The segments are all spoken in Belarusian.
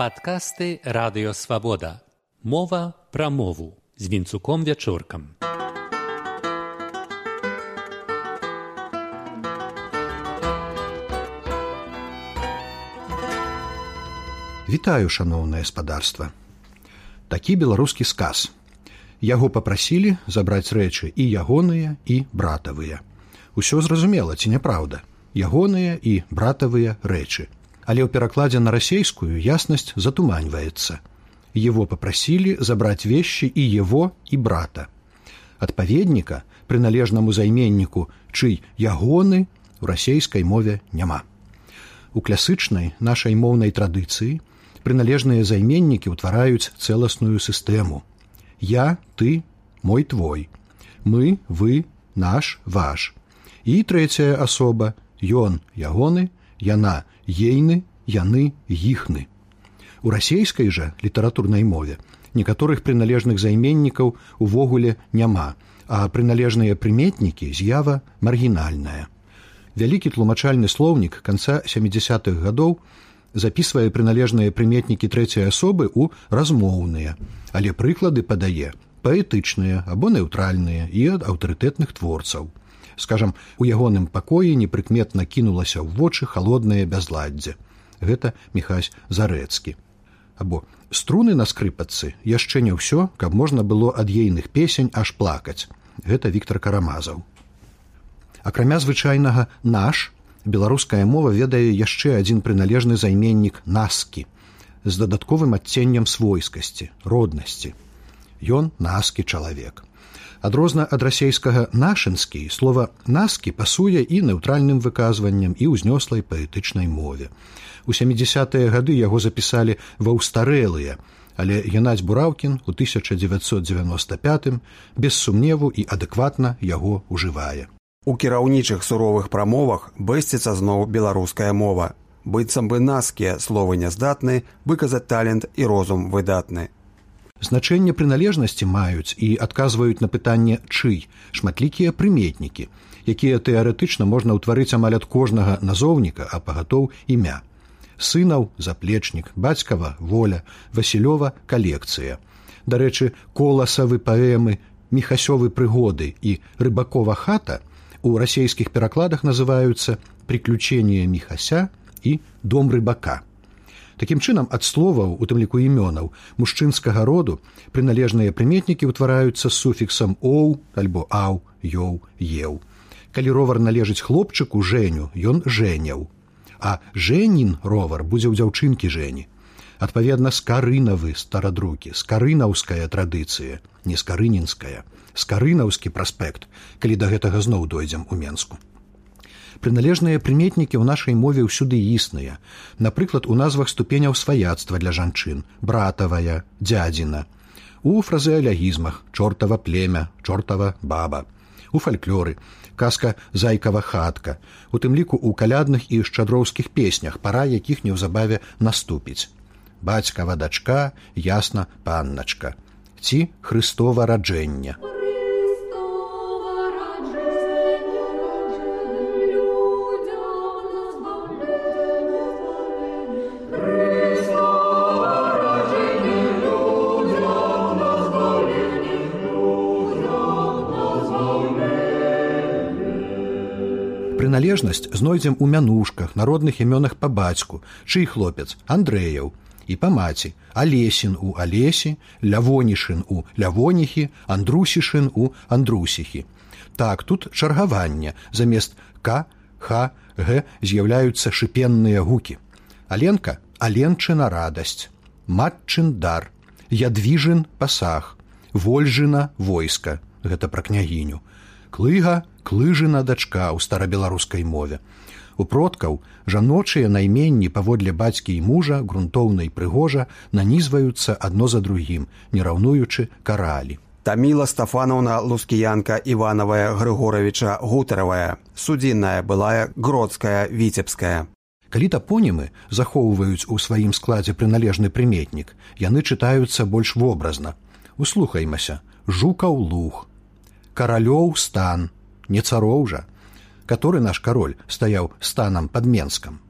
Падкасты радыёвабода. Мова пра мову з вінцуком вячоркам. Вітаю шаноўнае спадарства. Такі беларускі сказ. Яго папрасілі забраць рэчы і ягоныя і братавыя. Усё зразумела ці няпраўда, ягоныя і братавыя рэчы але ў перакладзе на расейскую яснасць затуманьваецца. Его попросили забрать вещи и его, и брата. Адпаведніка прыналежнаму займенніку, чый ягоны у расейскай мове няма. У клясычнай нашай моўнай традыцыі прыналежныя займеннікі ўтвараюць цэласную сістэму. Я, ты, мой твой. Мы, вы, наш, ваш. І трэцяя асоба, ён, ягоны, яна ейны яны іхны у расейскай жа літаратурнай мове некаторых прыналежных займеннікаў увогуле няма а прыналежныя прыметнікі з'ява маргінальная. Вялікі тлумачальны слоўнік канца семидесятых гадоў записывае прыналежныя прыметнікі трэцяй асобы ў размоўныя але прыклады падае паэтычныя або неўтральныя і ад аўтарытэтных творцаў скажам у ягоным пакоі непрыкметна кінулася ў вочы холоднае бязладдзе. Гэта міхась зарэцкі. Або струны на скрыпацы яшчэ не ўсё каб можна было ад ейных песень аж плакаць гэта Віктор карамазаў. Акрамя звычайнага наш беларуская мова ведае яшчэ адзін прыналежны займеннік наскі з дадатковым адценнем свойскасці роднасці. Ён наскі чалавек адрозна ад расейскага нашынскі слова наскі пасуе і неўтральным выказваннем і ўзнёслай паэтычнай мове. У семидесятые гады яго запісалі ва ўстарэлыя але геннадзь бураўкін у 1995 без сумневу і адэкватна яго ужывае у кіраўнічых суровых прамовах бэсціцца зноў беларуская мова. Быццам бы наскія словы няздатны выказаць талент і розум выдатны Значэнне прыналежнасці маюць і адказваюць на пытанне чый шматлікія прыметнікі, якія тэарэтычна можна ўтварыць амаль ад кожнага назоўніка, а пагатоў імя. Сынаў заплечнік, бацькава воля, Васілёва калекцыя. Дарэчы, коласавы паэмы, мехасёвы прыгоды і рыбакова хата у расійскіх перакладах называюцца приключения мехася і дом рыбака. Такім чынам ад словаў у тым ліку імёнаў мужчынскага роду прыналежныя прыметнікі ўтвараюцца суфіксам оў альбо аў ёў еў калі ровар належыць хлопчыку жэню ён жэняў а жэнін ровар будзе ў дзяўчынкі жэні. Адпаведна скарынавы старадрукі скарынаўская традыцыя не скарынінская скарынаўскі праспект калі да гэтага зноў дойдзем у менску прыналежныя прыметнікі ў нашай мове ўсюды існыя. Напрыклад у назвах ступеняў сваяцтва для жанчын братавая дзядзіна. У фразеалягізмах чортава племя чортава баба. У фальклоры казка зайкава хатка у тым ліку ў калядных і шчадроўскіх песнях пара якіх неўзабаве наступіць. Бацькава дачка ясна панначка ці хрыстова раджэння прыналежнасць знойдзем у мянушках народных імёнах па бацьку чый хлопец? Андрэяў. І па маці. Алесін у алесі лявонішын у лявоніхі андрусішын у андрусіхі. Так тут чаргаванне. Замест к ха г з'яўляюцца шыпенныя гукі. Аленка аленчына радасць. Матчын дар. Ядвіжын пасаг. Вольжына войска. Гэта пра княгіню. Клыга клыжына дачка ў старабеларускай мове. У продкаў жаночыя найменні паводле бацькі і мужа грунтоўна і прыгожа нанізваюцца адно за другім, не раўнуючы каралі. Таміла Стафановна Лускіянка Іванавая Грыгоровича гутаравая, судзінная былая гродская віцебская. Калі тапонімы захоўваюць у сваім складзе прыналежны прыметнік, яны чытаюцца больш вобразна. Услухаймася, жукаў луг, каралёў стан, не цароў жа, который наш кароль стаяў станам под менскам.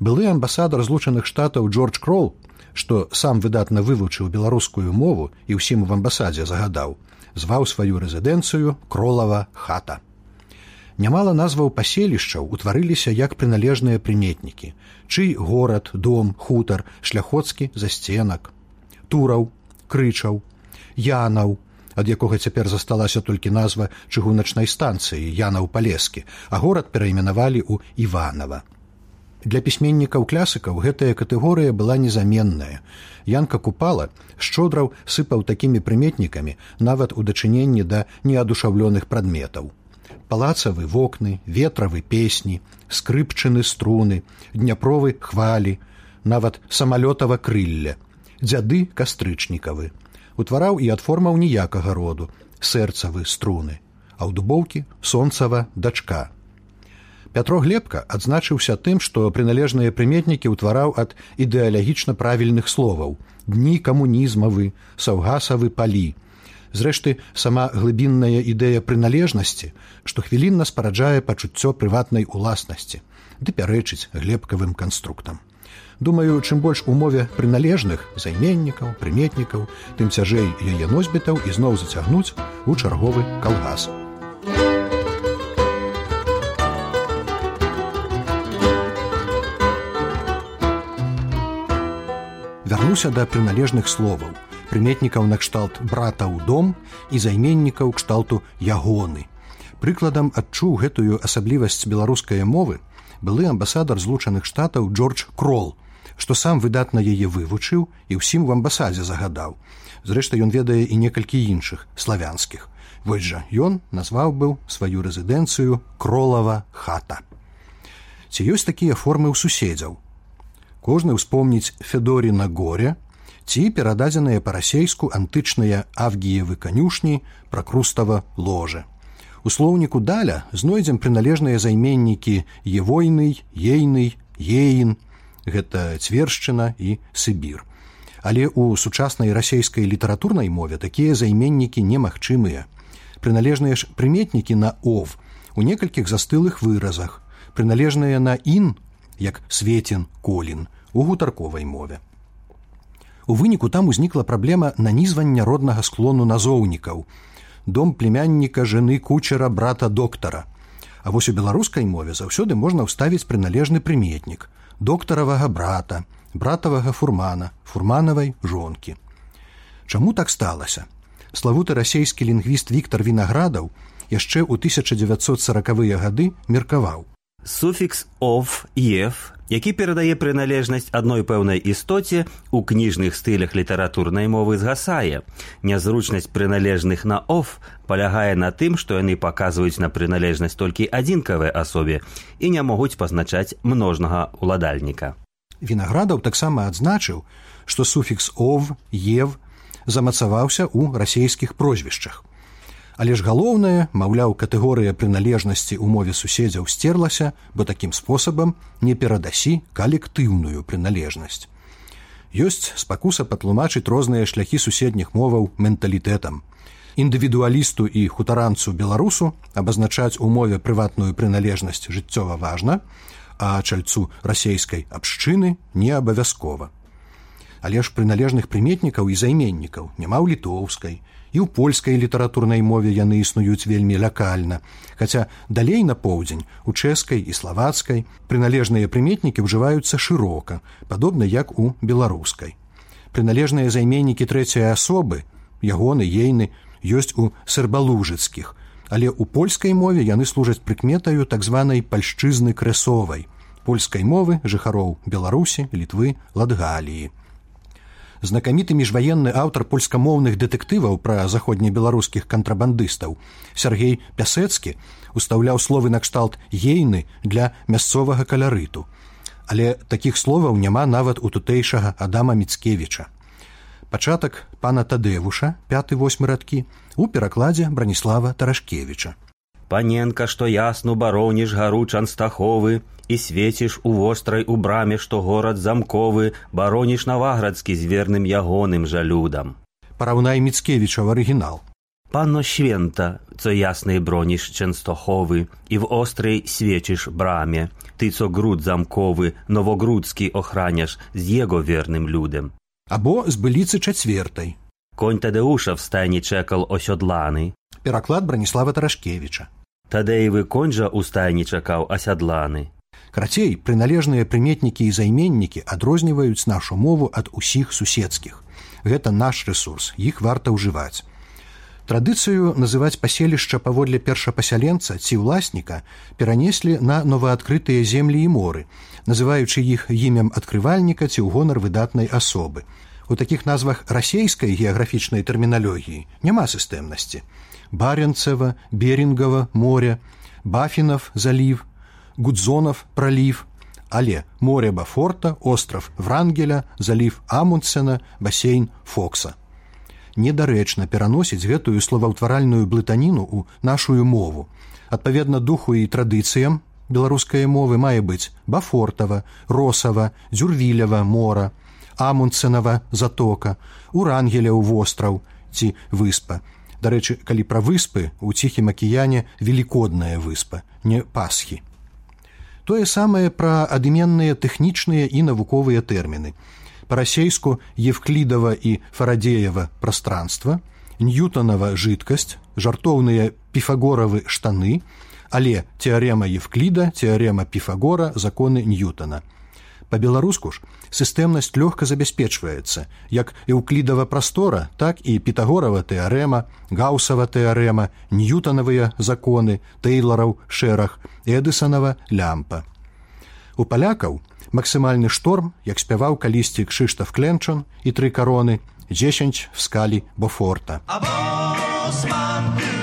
былы амбасадар злучаных штатаў джордж крол што сам выдатна вывучыў беларускую мову і ўсім в амбасадзе загадаў зваў сваю рэзідэнцыю кролава хата Нямала назваў паселішчаў утварыліся як прыналежныя прыметнікі, чый горад, дом, хутар, шляхоцкі засценак, тураў, крычаў, янаў, ад якога цяпер засталася толькі назва чыгуначнай станцыі янаў палескі, а горад перайменавалі ў Іванова. Для пісьменнікаў клясыкаў гэтая катэгорыя была незаменная. Янка купала шчодраў сыпаў такімі прыметнікамі нават у дачыненні да неадушаўлёных прадметаў палацавы вокны, ветравы песні, скрыпчыны струны, дняпровы хвалі, нават самалётава крылля, дзяды кастрычнікавы. Утвараў і ад формаў ніякага роду, сэрцавы струны, а ў дубоўкі сонцава дачка. Пятро глебка адзначыўся тым, што прыналежныя прыметнікі ўтвараў ад ідэалагічна правільных словаў: дні камунізмавы, саўгасавы палі, Зрэшты, сама глыбінная ідэя прыналежнасці, што хвілінна спараджае пачуццё прыватнай уласнасці, ды пярэчыць глебкавым канструктам. Думаю, чым больш у мове прыналежных займеннікаў, прыметнікаў, тым цяжэй яе носьбітаў і зноў зацягнуць у чарговы калгас. Вярнуся да прыналежных словаў прыметнікаў накшталт брата ў дом і займеннікаў кшталту ягоны. Прыкладам адчуў гэтую асаблівасць беларускай мовы былы амбасадар злучаных штатаў Джордж Крол, што сам выдатна яе вывучыў і ўсім в амбасадзе загадаў. Зрэшты ён ведае і некалькі іншых славянскіх. Вось жа ён назваў быў сваю рэзідэнцыю кролава хата. Ці ёсць такія формы ў суседзяў. Кожны ўспомніць Федорі на горе, ці перададзеныя па-расейску антычныя авгіевы канюшні пра крустава ложа. У слоўніку даля знойдзем прыналежныя займеннікі евойны, ейны, еін, гэта цвершчына і сыбір. Але ў сучаснай расійскай літаратурнай мове такія займеннікі немагчымыя. Прыналежныя ж прыметнікі на ов у некалькіх застылых выразах, прыналежныя на ін, як свецін колін у гутарковай мове. У выніку там узнікла праблема нанізвання роднага склону назоўнікаў. Дом племянніка жаны кучера брата доктара. А вось у беларускай мове заўсёды можна ўставіць прыналежны прыметнік доктаравага брата, братавага фурмана, фурманавай жонкі. Чаму так сталася? Славуты расійскі лінгвіст Віктор Вінаградаў яшчэ ў 1940-е гады меркаваў. Суфікс of ef які перадае прыналежнасць адной пэўнай істоце у кніжных стылях літаратурнай мовы згасае. Нязручнасць прыналежных на оф палягае на тым, што яны паказваюць на прыналежнасць толькі адзінкавай асобе і не могуць пазначаць множнага ўладальніка. Вінаградаў таксама адзначыў, што суфікс ов, ев замацаваўся ў расійскіх прозвішчах. Але ж галоўнае, маўляў, катэгорыя прыналежнасці ў мове суседзяў сцерлася, бо такім спосабам не перадасі калектыўную прыналежнасць. Ёсць спакуса патлумачыць розныя шляхі суседніх моваў менталітэтам. Індывідуалісту і хутаранцу беларусу абазначаць у мове прыватную прыналежнасць жыццёва важна, а чальцу расейскай абшчыны не абавязкова. Але ж прыналежных прыметнікаў і займеннікаў няма ў літоўскай, і ў польскай літаратурнай мове яны існуюць вельмі лакальна. Хаця далей на поўдзень у чэшскай і славацкай прыналежныя прыметнікі ўжываюцца шырока, падобна як у беларускай. Прыналежныя займеннікі трэцяй асобы, ягоны ейны ёсць у сербалужыцкіх, але ў польскай мове яны служаць прыкметаю так званай пальшчызны крэсовай, польскай мовы жыхароў Беларусі, літвы, ладгаліі знакаміты міжваенны аўтар польскамоўных дэтэктываў пра заходнебеларускіх кантрабандыстаў. Сергей пясецкі устаўляў словы накшталт ейны для мясцовага калярыту. Але такіх словаў няма нават у тутэйшага адама міцкевіча. Пачатак пана тадэвуша пяты восьмы радкі у перакладзе браніслава тарашкевіча паненка што ясну бароніш гару чанстаховы і свеціш у вострай у браме што горад замковы бароніш наваградскі з верным ягоным жалюдам параўнай міцкевіча в арыгінал Panno święta, co jasnej bronisz Częstochowy i w ostrej świecisz bramie, ty co gród zamkowy, nowogródzki ochraniasz z jego wiernym ludem. Або з быліцы чацвертай. Конь Тадеуша в стайні чекал осьодланий, Пераклад Браніслава Тарашкевіча. Тадеєвы конь жа у стайні чакаў асядланы. Карацей, прыналежныя прыметнікі і займеннікі адрозніваюць нашу мову ад усіх суседскіх. Гэта наш рэсурс, іх варта ўжываць. Традыцыю называць паселішча паводле першапасяленца ці ўласніка перанеслі на новаадкрытыя землі і моры, называючы іх імем адкрывальніка ці ў гонар выдатнай асобы. У такіх назвах расейскай геаграфічнай тэрміналогіі няма сістэмнасці. Баренцева, Берингова, море, Бафінов заліў, Гудзонов праліў, але море Бафорта, остров Врангеля, заліў Амундсена, басейн Фокса. Недарэчна пераносіць гэтую словаўтваральную блытаніну ў нашую мову. Адпаведна духу і традыцыям беларускай мовы мае быць Бафортава, Росава, Дзюрвілева, мора, Амундсенава затока, Урангеляў востраў ці выспа. Дарэчы, калі пра выспы у ціхім акіяне велікодная выспа, не пасхі. Тое самае пра адыменныя тэхнічныя і навуковыя тэрміны. Па-расейску Евклідава і Фарадзеева прастранства, Ньютонова жидкасць, жартоўныя піфагоравы штаны, але теорема Евкліда, теорема Піфагора, законы Ньютона. Па-беларуску ж сістэмнасць лёгка забяспечваецца, як эўклідава прастора, так і пітагорава тэарэма, гаўсава тэарэма, ньютанавыя законы, тэйлараў шэраг, эдысанова лямпа. У палякаў максімальны шторм, як спяваў калісьці Кшыштаф Кленчан і тры кароны, 10 в скалі Бофорта. A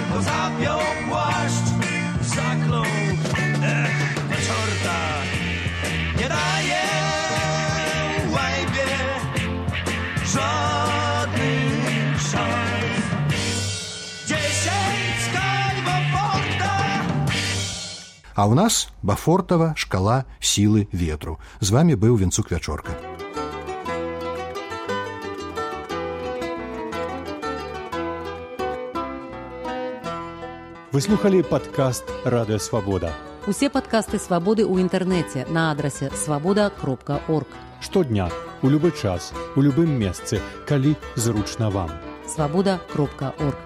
А ў нас Бафортава шкала сілы ветру. З вами быў Венцук Вячорка. Вы слухали падкаст радыёвабода. Усе падкасты свабоды ў інтэрнэце на адрасе свабода кропка орг. Штодня, у любы час, у любым месцы, калі зручна вам. Свабода кропка орг.